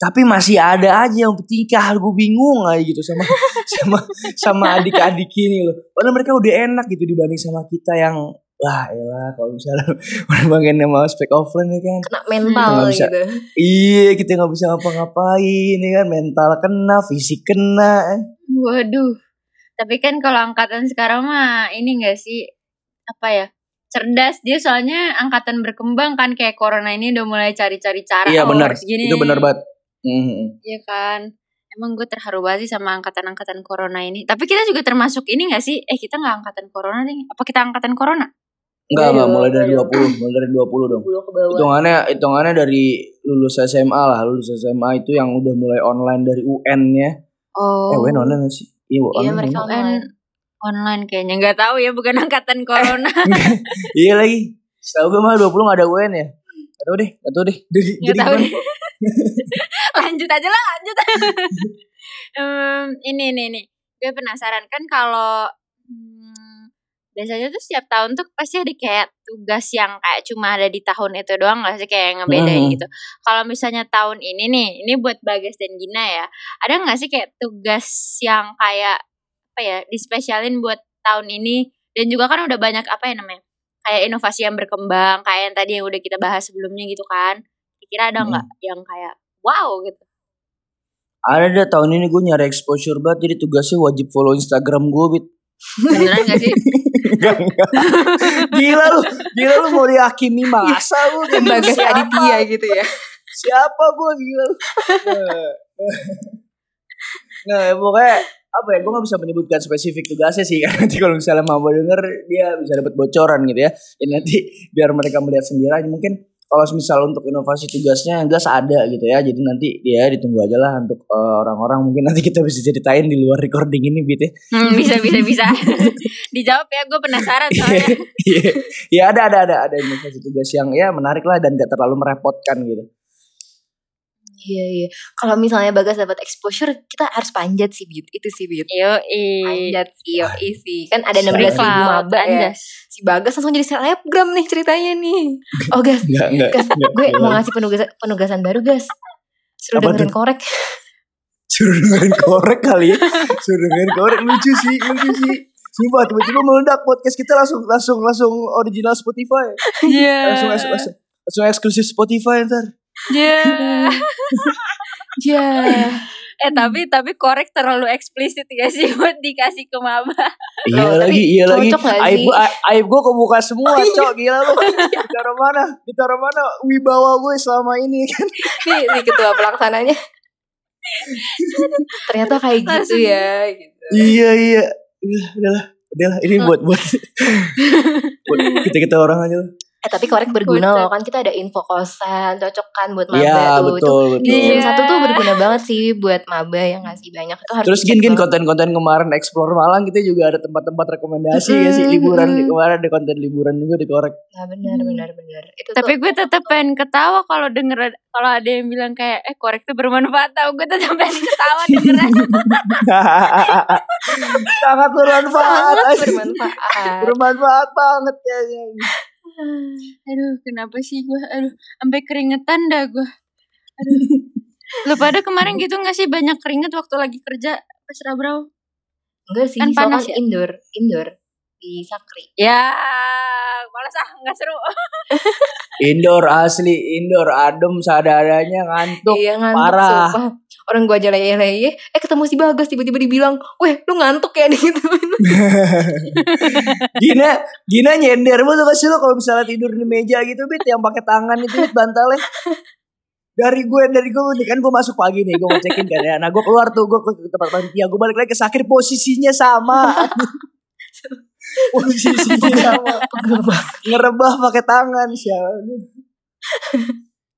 [SPEAKER 3] tapi masih ada aja yang bertingkah gue bingung aja gitu sama sama sama adik-adik ini loh. Padahal mereka udah enak gitu dibanding sama kita yang wah elah kalau misalnya udah bagian sama spek offline ya kan.
[SPEAKER 4] Kena mental
[SPEAKER 3] Nggak bisa.
[SPEAKER 4] gitu.
[SPEAKER 3] Iya kita nggak bisa ngapa-ngapain ya kan mental kena, fisik kena.
[SPEAKER 2] Waduh. Tapi kan kalau angkatan sekarang mah ini gak sih apa ya? Cerdas dia soalnya angkatan berkembang kan kayak corona ini udah mulai cari-cari cara.
[SPEAKER 3] Iya
[SPEAKER 2] oh,
[SPEAKER 3] benar.
[SPEAKER 2] harus gini.
[SPEAKER 3] Itu benar banget. Mhm.
[SPEAKER 2] Iya kan. Emang gue terharu banget sih sama angkatan-angkatan corona ini. Tapi kita juga termasuk ini gak sih? Eh kita gak angkatan corona nih. Apa kita angkatan corona?
[SPEAKER 3] Enggak, enggak mulai dari
[SPEAKER 4] iya dong.
[SPEAKER 3] 20, mulai dari 20 dong.
[SPEAKER 4] Belum ke bawah.
[SPEAKER 3] Hitungannya hitungannya dari lulus SMA lah, lulus SMA itu yang udah mulai online dari UN-nya.
[SPEAKER 2] Oh.
[SPEAKER 3] Eh, UN online nggak sih? Iya, online.
[SPEAKER 4] Iya, mereka
[SPEAKER 3] online.
[SPEAKER 2] UN online kayaknya nggak tahu ya bukan angkatan corona.
[SPEAKER 3] Iya lagi. Setahu gue mah 20 gak ada UN ya. Gak tau deh, gak tau deh. Jadi,
[SPEAKER 2] Nggak
[SPEAKER 3] jadi
[SPEAKER 2] tahu
[SPEAKER 3] gimana?
[SPEAKER 2] lanjut aja lah, lanjut. Em, ini nih nih, gue penasaran kan kalau hmm, biasanya tuh setiap tahun tuh pasti ada kayak tugas yang kayak cuma ada di tahun itu doang gak sih kayak ngebedain
[SPEAKER 3] Mhm.
[SPEAKER 2] gitu. Kalau misalnya tahun ini nih, ini buat Bagas dan Gina ya, ada nggak sih kayak tugas yang kayak apa ya dispesialin buat tahun ini dan juga kan udah banyak apa ya namanya kayak inovasi yang berkembang kayak yang tadi yang udah kita bahas sebelumnya gitu kan kira ada nggak yang kayak wow gitu
[SPEAKER 3] Ada deh tahun ini gue nyari exposure banget jadi tugasnya wajib follow Instagram gue bit.
[SPEAKER 2] beneran gak sih
[SPEAKER 3] Enggak, enggak. Gila lu, gila lu mau dihakimi masa lu
[SPEAKER 4] Bagas? Aditya gitu ya.
[SPEAKER 3] Siapa gue gila lu. Nah, Nah, pokoknya apa ya gue gak bisa menyebutkan spesifik tugasnya sih kan nanti kalau misalnya mau denger dia bisa dapat bocoran gitu ya dan nanti biar mereka melihat sendiri aja mungkin kalau misal untuk inovasi tugasnya yang jelas ada gitu ya. Jadi nanti dia ditunggu aja lah untuk eh, orang-orang. Mungkin nanti kita bisa ceritain di luar recording ini gitu ya.
[SPEAKER 2] Hmm, bisa bisa bisa. Dijawab ya gue penasaran soalnya.
[SPEAKER 3] Iya, ya ada ada ada ada inovasi tugas yang ya menarik lah dan gak terlalu merepotkan gitu.
[SPEAKER 4] Iya iya. Kalau misalnya Bagas dapat exposure, kita harus panjat sih Bit. Itu sih Bit.
[SPEAKER 2] yo
[SPEAKER 4] Panjat sih, yo sih. Kan ada 16
[SPEAKER 3] Siap.
[SPEAKER 4] ribu maba ya. Si Bagas langsung jadi selebgram nih ceritanya nih. Oh Gas,
[SPEAKER 3] Enggak enggak.
[SPEAKER 4] Gas, gue mau ngasih penugasan penugasan baru Gas. Suruh
[SPEAKER 3] Apa
[SPEAKER 4] dengerin
[SPEAKER 3] tuh?
[SPEAKER 4] korek.
[SPEAKER 3] Suruh dengerin korek kali ya. Suruh dengerin korek lucu sih, lucu sih. Sumpah tiba-tiba meledak podcast kita langsung langsung langsung original Spotify.
[SPEAKER 2] Iya.
[SPEAKER 3] Langsung langsung langsung, langsung eksklusif Spotify ntar.
[SPEAKER 2] Iya.
[SPEAKER 4] Ya.
[SPEAKER 2] eh tapi tapi korek terlalu eksplisit gak sih buat dikasih ke maba
[SPEAKER 3] Iya
[SPEAKER 4] Loh,
[SPEAKER 3] lagi, iya lagi. Aib aib gua kebuka semua, cok gila lu. Ditaruh mana? Ditaruh mana wibawa gue selama ini kan?
[SPEAKER 4] nih, nih ketua pelaksananya. Ternyata kayak gitu
[SPEAKER 2] Langsung.
[SPEAKER 4] ya. Gitu.
[SPEAKER 3] Iya iya. Udah, udahlah. Udahlah, ini buat buat buat kita kita orang aja.
[SPEAKER 4] Eh tapi korek berguna
[SPEAKER 2] Buset.
[SPEAKER 4] loh kan kita ada info kosan cocok kan buat maba
[SPEAKER 3] Iya
[SPEAKER 4] tuh. Itu
[SPEAKER 3] betul
[SPEAKER 4] di
[SPEAKER 3] betul.
[SPEAKER 4] season
[SPEAKER 2] Iya.
[SPEAKER 4] satu tuh berguna banget sih buat maba yang ngasih banyak itu harus
[SPEAKER 3] Terus gin gin konten-konten kemarin explore Malang kita juga ada tempat-tempat rekomendasi ya sih liburan di kemarin ada konten liburan juga di korek.
[SPEAKER 4] Nah benar benar benar. Itu
[SPEAKER 2] tapi
[SPEAKER 4] tuh,
[SPEAKER 2] gue tetap pengen ketawa kalau denger kalau ada yang bilang kayak eh korek tuh bermanfaat tau gue tetap pengen ketawa dengeran
[SPEAKER 3] Sangat bermanfaat.
[SPEAKER 4] sangat bermanfaat.
[SPEAKER 3] bermanfaat banget kayaknya.
[SPEAKER 2] aduh kenapa sih gue aduh sampai keringetan dah gue aduh lu pada kemarin gitu gak sih banyak keringet waktu lagi kerja pas Rabrau
[SPEAKER 4] Enggak sih,
[SPEAKER 2] Kan
[SPEAKER 4] soalnya
[SPEAKER 2] panas ya?
[SPEAKER 4] indoor, indoor di Sakri.
[SPEAKER 2] ya malas ah nggak seru
[SPEAKER 3] Indoor asli, indoor adem seadanya ngantuk.
[SPEAKER 4] Iya ngantuk
[SPEAKER 3] parah.
[SPEAKER 4] sumpah. Orang gua aja leye-leye, eh ketemu si Bagas tiba-tiba dibilang, "Weh, lu ngantuk ya?" gitu.
[SPEAKER 3] Gina, Gina nyender tuh kasih lo kalau misalnya tidur di meja gitu bit yang pakai tangan itu bit bantalnya. Dari gue, dari gue nih kan gue masuk pagi nih, gue ngecekin kan ya. Nah gue keluar tuh, gue ke tempat panitia, gue balik lagi ke sakit posisinya sama. posisinya sama.
[SPEAKER 4] Banget.
[SPEAKER 3] Ngerebah pakai tangan siapa.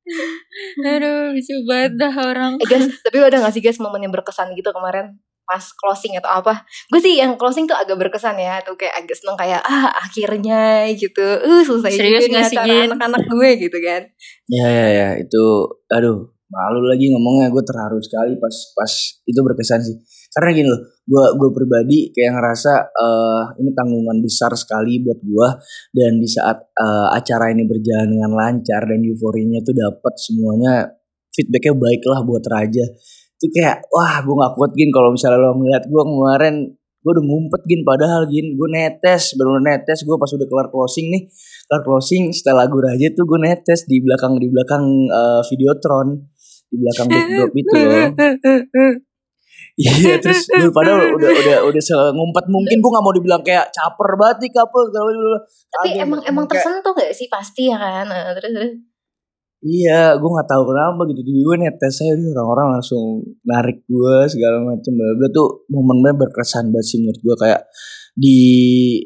[SPEAKER 2] aduh lucu banget dah orang
[SPEAKER 4] Eh guys, tapi ada gak sih guys momen yang berkesan gitu kemarin? Pas closing atau apa? Gue sih yang closing tuh agak berkesan ya. Tuh kayak agak seneng kayak, ah akhirnya gitu. Uh selesai
[SPEAKER 2] Serius
[SPEAKER 4] juga
[SPEAKER 2] sih,
[SPEAKER 4] anak-anak gue gitu kan.
[SPEAKER 3] Ya ya ya itu, aduh malu lagi ngomongnya gue terharu sekali pas pas itu berkesan sih. Karena gini loh gue gue pribadi kayak ngerasa uh, ini tanggungan besar sekali buat gue dan di saat uh, acara ini berjalan dengan lancar dan euforinya tuh dapat semuanya feedbacknya baik lah buat Raja. Itu kayak wah gue gak kuat gin kalau misalnya lo ngeliat gue kemarin gue udah ngumpet gin. Padahal gin gue netes baru netes. Gue pas udah kelar closing nih kelar closing setelah lagu Raja tuh gue netes di belakang di belakang uh, videotron. Di belakang backdrop itu loh Iya terus gue padahal udah udah udah ngumpet mungkin gue gak mau dibilang kayak caper banget nih couple
[SPEAKER 4] tapi emang emang tersentuh gak sih pasti ya kan nah, terus terus
[SPEAKER 3] Iya, gue nggak tahu kenapa gitu. Jadi gue netes saya orang-orang langsung narik gue segala macam. Bla tuh momennya berkesan banget sih menurut gue kayak di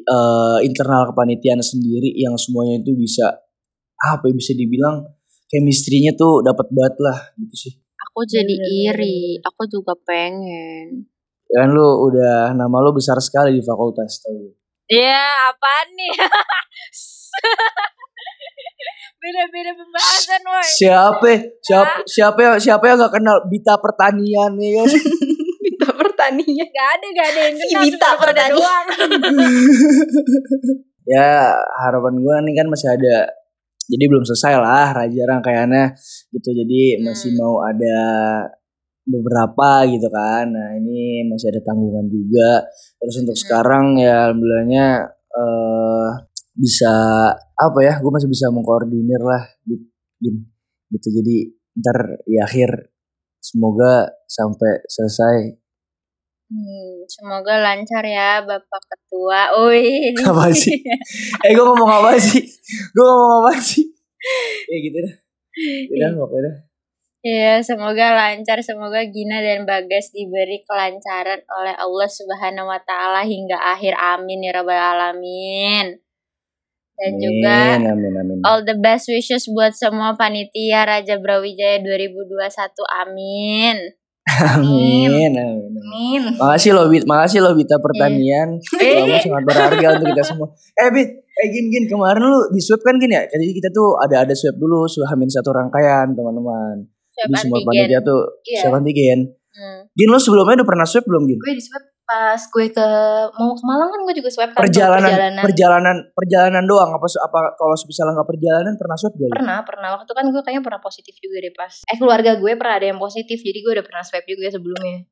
[SPEAKER 3] uh, internal kepanitiaan sendiri yang semuanya itu bisa apa ya bisa dibilang chemistry-nya tuh dapat banget lah gitu sih.
[SPEAKER 2] Aku jadi iri, aku juga pengen.
[SPEAKER 3] Ya kan lu udah nama lu besar sekali di fakultas tau.
[SPEAKER 2] Iya, apa nih? beda-beda pembahasan woi.
[SPEAKER 3] Siapa siapa siapa yang siapa yang gak kenal Bita Pertanian ya kan?
[SPEAKER 4] Bita Pertanian.
[SPEAKER 2] Gak ada gak ada yang kenal
[SPEAKER 4] Bita Pertanian.
[SPEAKER 3] ya harapan gue nih kan masih ada jadi belum selesai lah raja rangkaiannya gitu jadi masih hmm. mau ada beberapa gitu kan nah ini masih ada tanggungan juga terus untuk hmm. sekarang ya alhamdulillahnya uh, bisa apa ya gue masih bisa mengkoordinir lah gitu, gitu jadi ntar di akhir semoga sampai selesai
[SPEAKER 2] Hmm, semoga lancar ya Bapak Ketua. Oi.
[SPEAKER 3] Apa sih? eh gue ngomong apa sih? Gue ngomong apa sih? ya gitu dah. Udah pokoknya dah.
[SPEAKER 2] Ya, semoga lancar, semoga Gina dan Bagas diberi kelancaran oleh Allah Subhanahu wa taala hingga akhir. Amin ya rabbal alamin. Dan amin, juga
[SPEAKER 3] amin, amin.
[SPEAKER 2] all the best wishes buat semua panitia Raja Brawijaya 2021. Amin.
[SPEAKER 3] Amin. Amin. Amin. Makasih loh Bit, makasih loh Bita pertanian. Kamu sangat berharga untuk kita semua. Eh Bit, eh gin gin kemarin lu di swab kan gini ya? Jadi kita tuh ada ada swab dulu, sudah hamil satu rangkaian teman-teman. Di semua panitia tuh yeah. swab antigen. Hmm. Gin lu sebelumnya udah pernah swab belum Gin?
[SPEAKER 4] Gue di swab pas gue ke mau ke Malang kan gue juga swab kan
[SPEAKER 3] perjalanan perjalanan. perjalanan perjalanan doang. Apa apa kalau misalnya nggak perjalanan pernah swab gak
[SPEAKER 4] pernah pernah. Waktu kan gue kayaknya pernah positif juga deh pas. Eh keluarga gue pernah ada yang positif jadi gue udah pernah swab juga sebelumnya.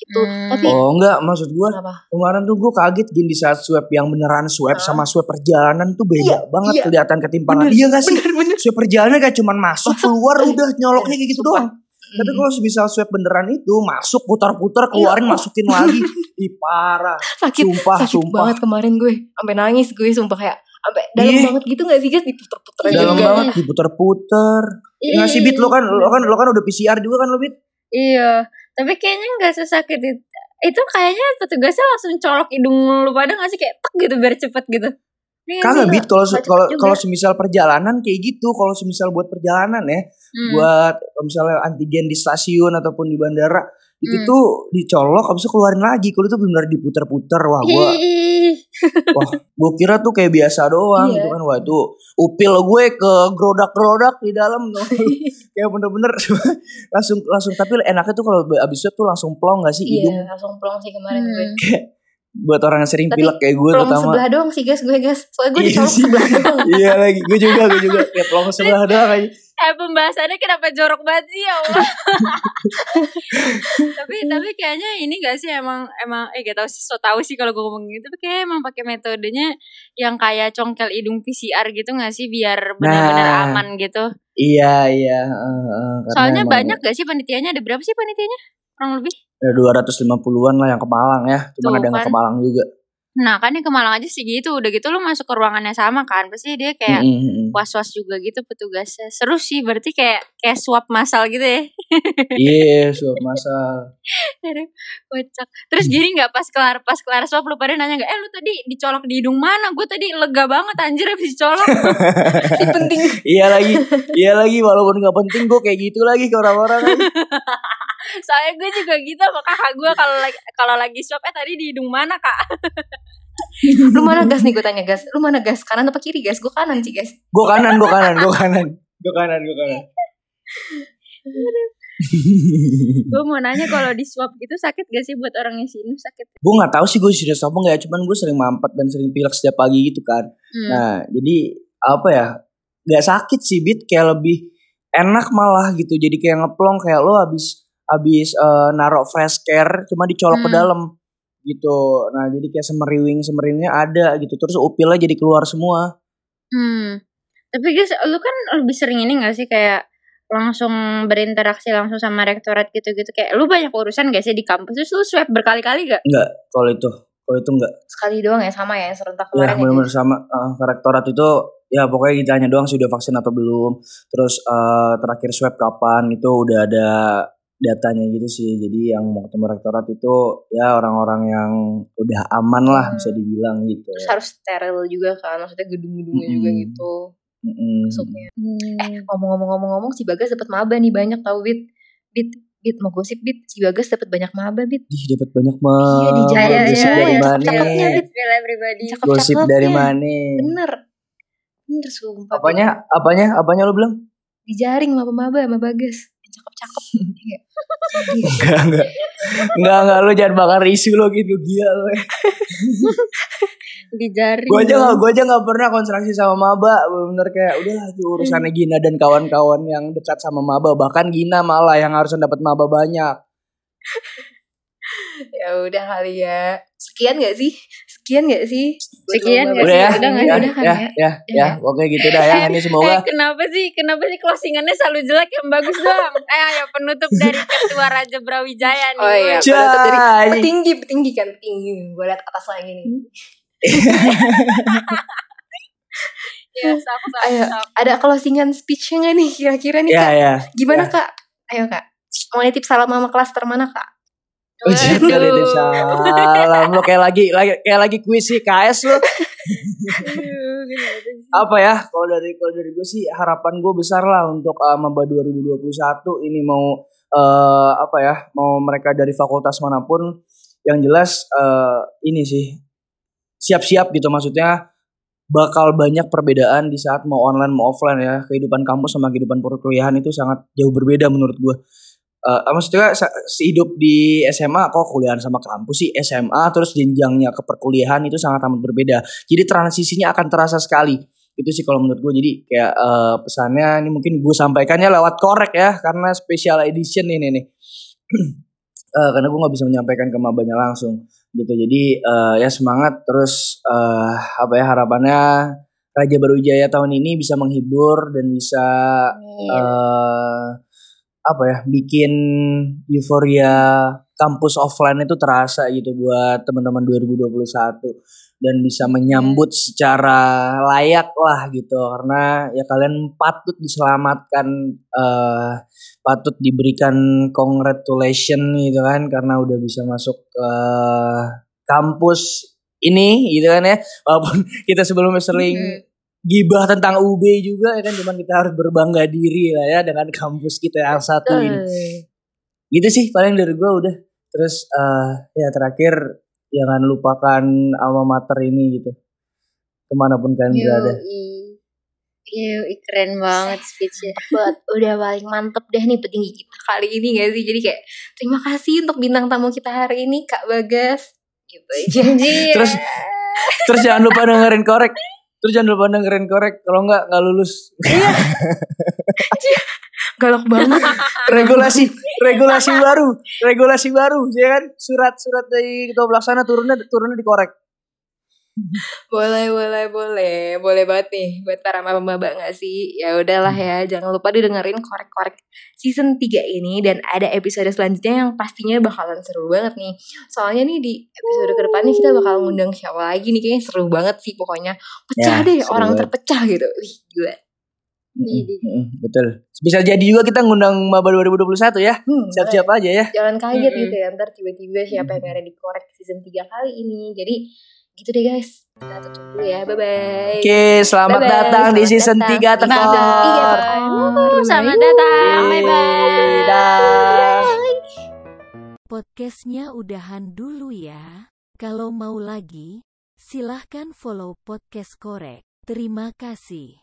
[SPEAKER 4] Gitu. Hmm. tapi
[SPEAKER 3] oh enggak maksud gue apa? kemarin tuh gue kaget gini di saat swab yang beneran swab sama swab perjalanan tuh beda iya, banget iya. kelihatan ketimpangan. Bener, iya gak sih? bener, bener. swab perjalanan kayak cuman masuk keluar udah nyoloknya kayak gitu doang tapi kalau bisa swab beneran itu masuk putar-putar keluarin iya. masukin lagi, ih parah.
[SPEAKER 4] Sakit,
[SPEAKER 3] sumpah,
[SPEAKER 4] sakit
[SPEAKER 3] sumpah.
[SPEAKER 4] banget kemarin gue, sampai nangis gue sumpah kayak sampai dalam yeah. banget gitu gak sih guys diputar-putar
[SPEAKER 3] dalam juga. banget diputar-putar. Yeah. Ngasih bit lo kan, lo kan lo kan udah PCR juga kan lo bit?
[SPEAKER 2] Iya, tapi kayaknya nggak sesakit itu. Itu kayaknya petugasnya langsung colok hidung lu pada ngasih kayak tek gitu biar cepet gitu.
[SPEAKER 3] Iya Kagak bit kalau kalau kalau semisal perjalanan kayak gitu, kalau semisal buat perjalanan ya, hmm. buat misalnya antigen di stasiun ataupun di bandara itu hmm. tuh dicolok habis itu keluarin lagi. Kalau itu benar diputar-putar wah gua wah gua kira tuh kayak biasa doang iya. gitu kan. Wah itu upil gue ke gerodak-gerodak di dalam tuh. Kayak bener-bener langsung langsung tapi enaknya tuh kalau abis itu tuh langsung plong gak sih?
[SPEAKER 4] Iya, hidung. langsung plong sih kemarin hmm. gue
[SPEAKER 3] buat orang yang sering pilek kayak gue
[SPEAKER 4] terutama. sebelah doang sih guys. Gue guys. Soalnya gue iya dicolok sebelah doang.
[SPEAKER 3] Iya lagi. Gue juga gue juga. Kayak pelong sebelah doang aja.
[SPEAKER 2] Eh pembahasannya kenapa jorok banget sih ya Allah? Tapi tapi kayaknya ini gak sih emang emang eh gak tau sih so tau sih kalau gue ngomong gitu tapi kayak emang pakai metodenya yang kayak congkel hidung PCR gitu gak sih? Biar benar-benar nah, aman gitu.
[SPEAKER 3] Iya iya. Uh,
[SPEAKER 2] uh, soalnya banyak gak sih panitianya? Ada berapa sih panitianya? Kurang lebih
[SPEAKER 3] ada 250-an lah yang ke Malang ya. Cuma ada yang kan. ke Malang juga.
[SPEAKER 2] Nah kan yang ke Malang aja sih gitu. Udah gitu lu masuk ke ruangannya sama kan? Pasti dia kayak mm-hmm. was-was juga gitu petugasnya. Seru sih berarti kayak Kayak swab masal gitu ya.
[SPEAKER 3] Iya yeah, swab masal
[SPEAKER 2] Kocak. Terus gini gak pas kelar Pas kelar swab lu pada nanya gak Eh lu tadi dicolok di hidung mana? Gue tadi lega banget anjir habis dicolok.
[SPEAKER 4] Penting.
[SPEAKER 3] Iya lagi Iya lagi walaupun gak penting Gue kayak gitu lagi ke orang-orang
[SPEAKER 2] Soalnya gue juga gitu sama kakak gue kalau lagi kalau lagi swab eh tadi di hidung mana kak?
[SPEAKER 4] lu mana gas nih gue tanya gas? Lu mana gas? Kanan apa kiri gas? Gue kanan sih gas.
[SPEAKER 3] Gue kanan gue kanan gue kanan. Gue kanan gue kanan.
[SPEAKER 2] Gue mau nanya kalau di swab gitu sakit gak sih buat orang yang sini sakit?
[SPEAKER 3] gue nggak tahu sih gue serius apa nggak ya cuman gue sering mampet dan sering pilek setiap pagi gitu kan.
[SPEAKER 2] Hmm.
[SPEAKER 3] nah jadi apa ya nggak sakit sih bit. Kayak lebih enak malah gitu. Jadi kayak ngeplong kayak lo habis habis eh, narok fresh care cuma dicolok ke
[SPEAKER 2] Hmm.
[SPEAKER 3] dalam gitu nah jadi kayak semeriwing semeriwingnya ada gitu terus upilnya jadi keluar semua
[SPEAKER 2] Hmm. Tapi guys, lu kan lebih sering ini gak sih kayak langsung berinteraksi langsung sama rektorat gitu-gitu kayak lu banyak urusan gak sih di kampus terus lu swab berkali-kali gak?
[SPEAKER 3] Enggak, kalau itu. Kalau itu enggak.
[SPEAKER 4] Sekali doang ya sama ya yang serentak
[SPEAKER 3] Ya,
[SPEAKER 4] kemarin ya.
[SPEAKER 3] benar-benar sama uh, ke rektorat itu ya pokoknya ditanya doang sih udah vaksin atau belum. Terus eh, terakhir swab kapan itu udah ada datanya gitu sih. Jadi yang mau ketemu rektorat itu ya orang-orang yang udah aman lah
[SPEAKER 4] Hmm.
[SPEAKER 3] bisa dibilang gitu.
[SPEAKER 4] Terus harus steril juga kan, maksudnya gedung-gedungnya juga
[SPEAKER 3] Mm-mm.
[SPEAKER 4] gitu
[SPEAKER 3] Mm-mm.
[SPEAKER 4] masuknya. Eh
[SPEAKER 2] Hmm.
[SPEAKER 4] ngomong-ngomong-ngomong-ngomong si Bagas dapat maba nih banyak tau Bit. Bit, Bit mau gosip Bit, si Bagas dapat banyak maba Bit.
[SPEAKER 3] Ih, dapat banyak banget.
[SPEAKER 4] Iya, di
[SPEAKER 2] Jaya,
[SPEAKER 3] Gosip
[SPEAKER 2] Jaya,
[SPEAKER 3] dari
[SPEAKER 2] ya,
[SPEAKER 3] mana?
[SPEAKER 4] cakep-cakepnya, Bit.
[SPEAKER 2] Bela pribadi.
[SPEAKER 3] Gosip dari mana?
[SPEAKER 4] Bener. Bener sumpah.
[SPEAKER 3] Apanya? Apanya? Apanya lo bilang?
[SPEAKER 4] Dijaring maba-maba sama Bagas. Cakep-cakep. Iya.
[SPEAKER 3] Enggak, enggak. Enggak, enggak lu jangan bakar isu lo gitu gila lo.
[SPEAKER 2] Di jari.
[SPEAKER 3] Gue aja gak, gue aja gak pernah konstruksi sama maba. Bener kayak udahlah itu urusannya Gina dan kawan-kawan yang dekat sama maba. Bahkan Gina malah yang harusnya dapat maba banyak.
[SPEAKER 4] ya udah kali ya. Sekian gak sih? Sekian gak sih?
[SPEAKER 2] Sekian nggak
[SPEAKER 3] Udah
[SPEAKER 2] sih?
[SPEAKER 3] ya?
[SPEAKER 2] Udah nggak
[SPEAKER 3] ya,
[SPEAKER 2] sih?
[SPEAKER 4] Udah kan
[SPEAKER 3] ya,
[SPEAKER 4] ya?
[SPEAKER 3] ya, ya, oke gitu dah ya. Ini semoga
[SPEAKER 2] Eh, kenapa sih? Kenapa sih closingannya selalu jelek yang bagus dong? eh, ayo penutup dari Ketua Raja Brawijaya nih.
[SPEAKER 4] Oh iya, penutup dari petinggi, petinggi kan, petinggi. Gue liat atas lagi nih.
[SPEAKER 2] Ya, sok, sok,
[SPEAKER 4] Ayo,
[SPEAKER 2] sok.
[SPEAKER 4] ada closingan speech-nya gak nih kira-kira nih
[SPEAKER 3] ya
[SPEAKER 4] kak?
[SPEAKER 3] ya.
[SPEAKER 4] Gimana
[SPEAKER 3] Ya.
[SPEAKER 4] kak? Ayo kak. Mau nitip salam sama kelas termana kak?
[SPEAKER 3] Ujian dari salam lo kayak lagi lagi kayak lagi kuis sih KS lo. Apa ya? Kalau dari kalau dari gue sih harapan gue besar lah untuk uh, Maba 2021 ini mau eh apa ya? Mau mereka dari fakultas mana pun yang jelas eh ini sih siap-siap gitu maksudnya bakal banyak perbedaan di saat mau online mau offline ya kehidupan kampus sama kehidupan perkuliahan itu sangat jauh berbeda menurut gue Eh, maksudnya sa- hidup di SMA kok kuliahan sama kampus sih? SMA terus jenjangnya ke perkuliahan itu sangat amat berbeda. Jadi transisinya akan terasa sekali. Itu sih kalau menurut gue jadi kayak eh, pesannya ini mungkin gue sampaikannya lewat korek ya karena special edition ini nih. Eh, karena gue nggak bisa menyampaikan ke mabanya langsung. Gitu. Jadi eh, ya semangat. Terus eh, apa ya harapannya Raja Barujaya tahun ini bisa menghibur dan bisa eh apa ya bikin euforia kampus offline itu terasa gitu buat teman-teman 2021 dan bisa menyambut secara layak lah gitu. Karena ya kalian patut diselamatkan eh patut diberikan congratulation gitu kan karena udah bisa masuk ke kampus ini gitu kan ya. Walaupun kita sebelumnya sering gibah tentang UB juga ya kan cuman kita harus berbangga diri lah ya dengan kampus kita yang satu ini gitu sih paling dari gue udah terus eh ya terakhir jangan lupakan alma mater ini gitu ke mana pun kalian berada
[SPEAKER 2] Iya, keren banget speechnya.
[SPEAKER 4] Buat udah paling mantep deh nih petinggi kita kali ini gak sih? Jadi kayak terima kasih untuk bintang tamu kita hari ini Kak Bagas. Gitu aja.
[SPEAKER 2] Anjir.
[SPEAKER 3] terus terus jangan lupa dengerin korek terus jangan lupa dengerin korek kalau nggak nggak lulus.
[SPEAKER 4] Galak banget.
[SPEAKER 3] regulasi regulasi baru regulasi baru ya kan? Surat surat dari ketua pelaksana turunnya turunnya dikorek
[SPEAKER 4] boleh, boleh, boleh. Boleh banget nih buat para maba-maba gak sih? Ya udahlah ya, jangan lupa didengerin korek-korek season 3 ini dan ada episode selanjutnya yang pastinya bakalan seru banget nih. Soalnya nih di episode ke depannya kita bakal ngundang siapa lagi nih kayaknya seru banget sih pokoknya. Pecah
[SPEAKER 3] Ya,
[SPEAKER 4] deh,
[SPEAKER 3] seru
[SPEAKER 4] orang
[SPEAKER 3] banget.
[SPEAKER 4] terpecah gitu. Wih, gila.
[SPEAKER 3] Mm-mm, betul bisa jadi juga kita ngundang maba 2021 ya
[SPEAKER 4] Hmm,
[SPEAKER 3] siap-siap aja ya
[SPEAKER 4] jangan kaget
[SPEAKER 2] Mm-mm.
[SPEAKER 4] gitu ya ntar tiba-tiba siapa yang ada di korek season 3 kali ini jadi gitu deh guys kita tutup dulu ya bye bye
[SPEAKER 3] Oke, selamat
[SPEAKER 4] Bye-bye,
[SPEAKER 3] datang di
[SPEAKER 4] selamat
[SPEAKER 3] season
[SPEAKER 4] datang
[SPEAKER 3] 3
[SPEAKER 4] di season
[SPEAKER 3] tekor.
[SPEAKER 2] Selamat datang. Bye bye.
[SPEAKER 3] Dah.
[SPEAKER 1] Podcastnya udahan dulu ya. Kalau mau lagi, silahkan follow podcast korek. Terima kasih.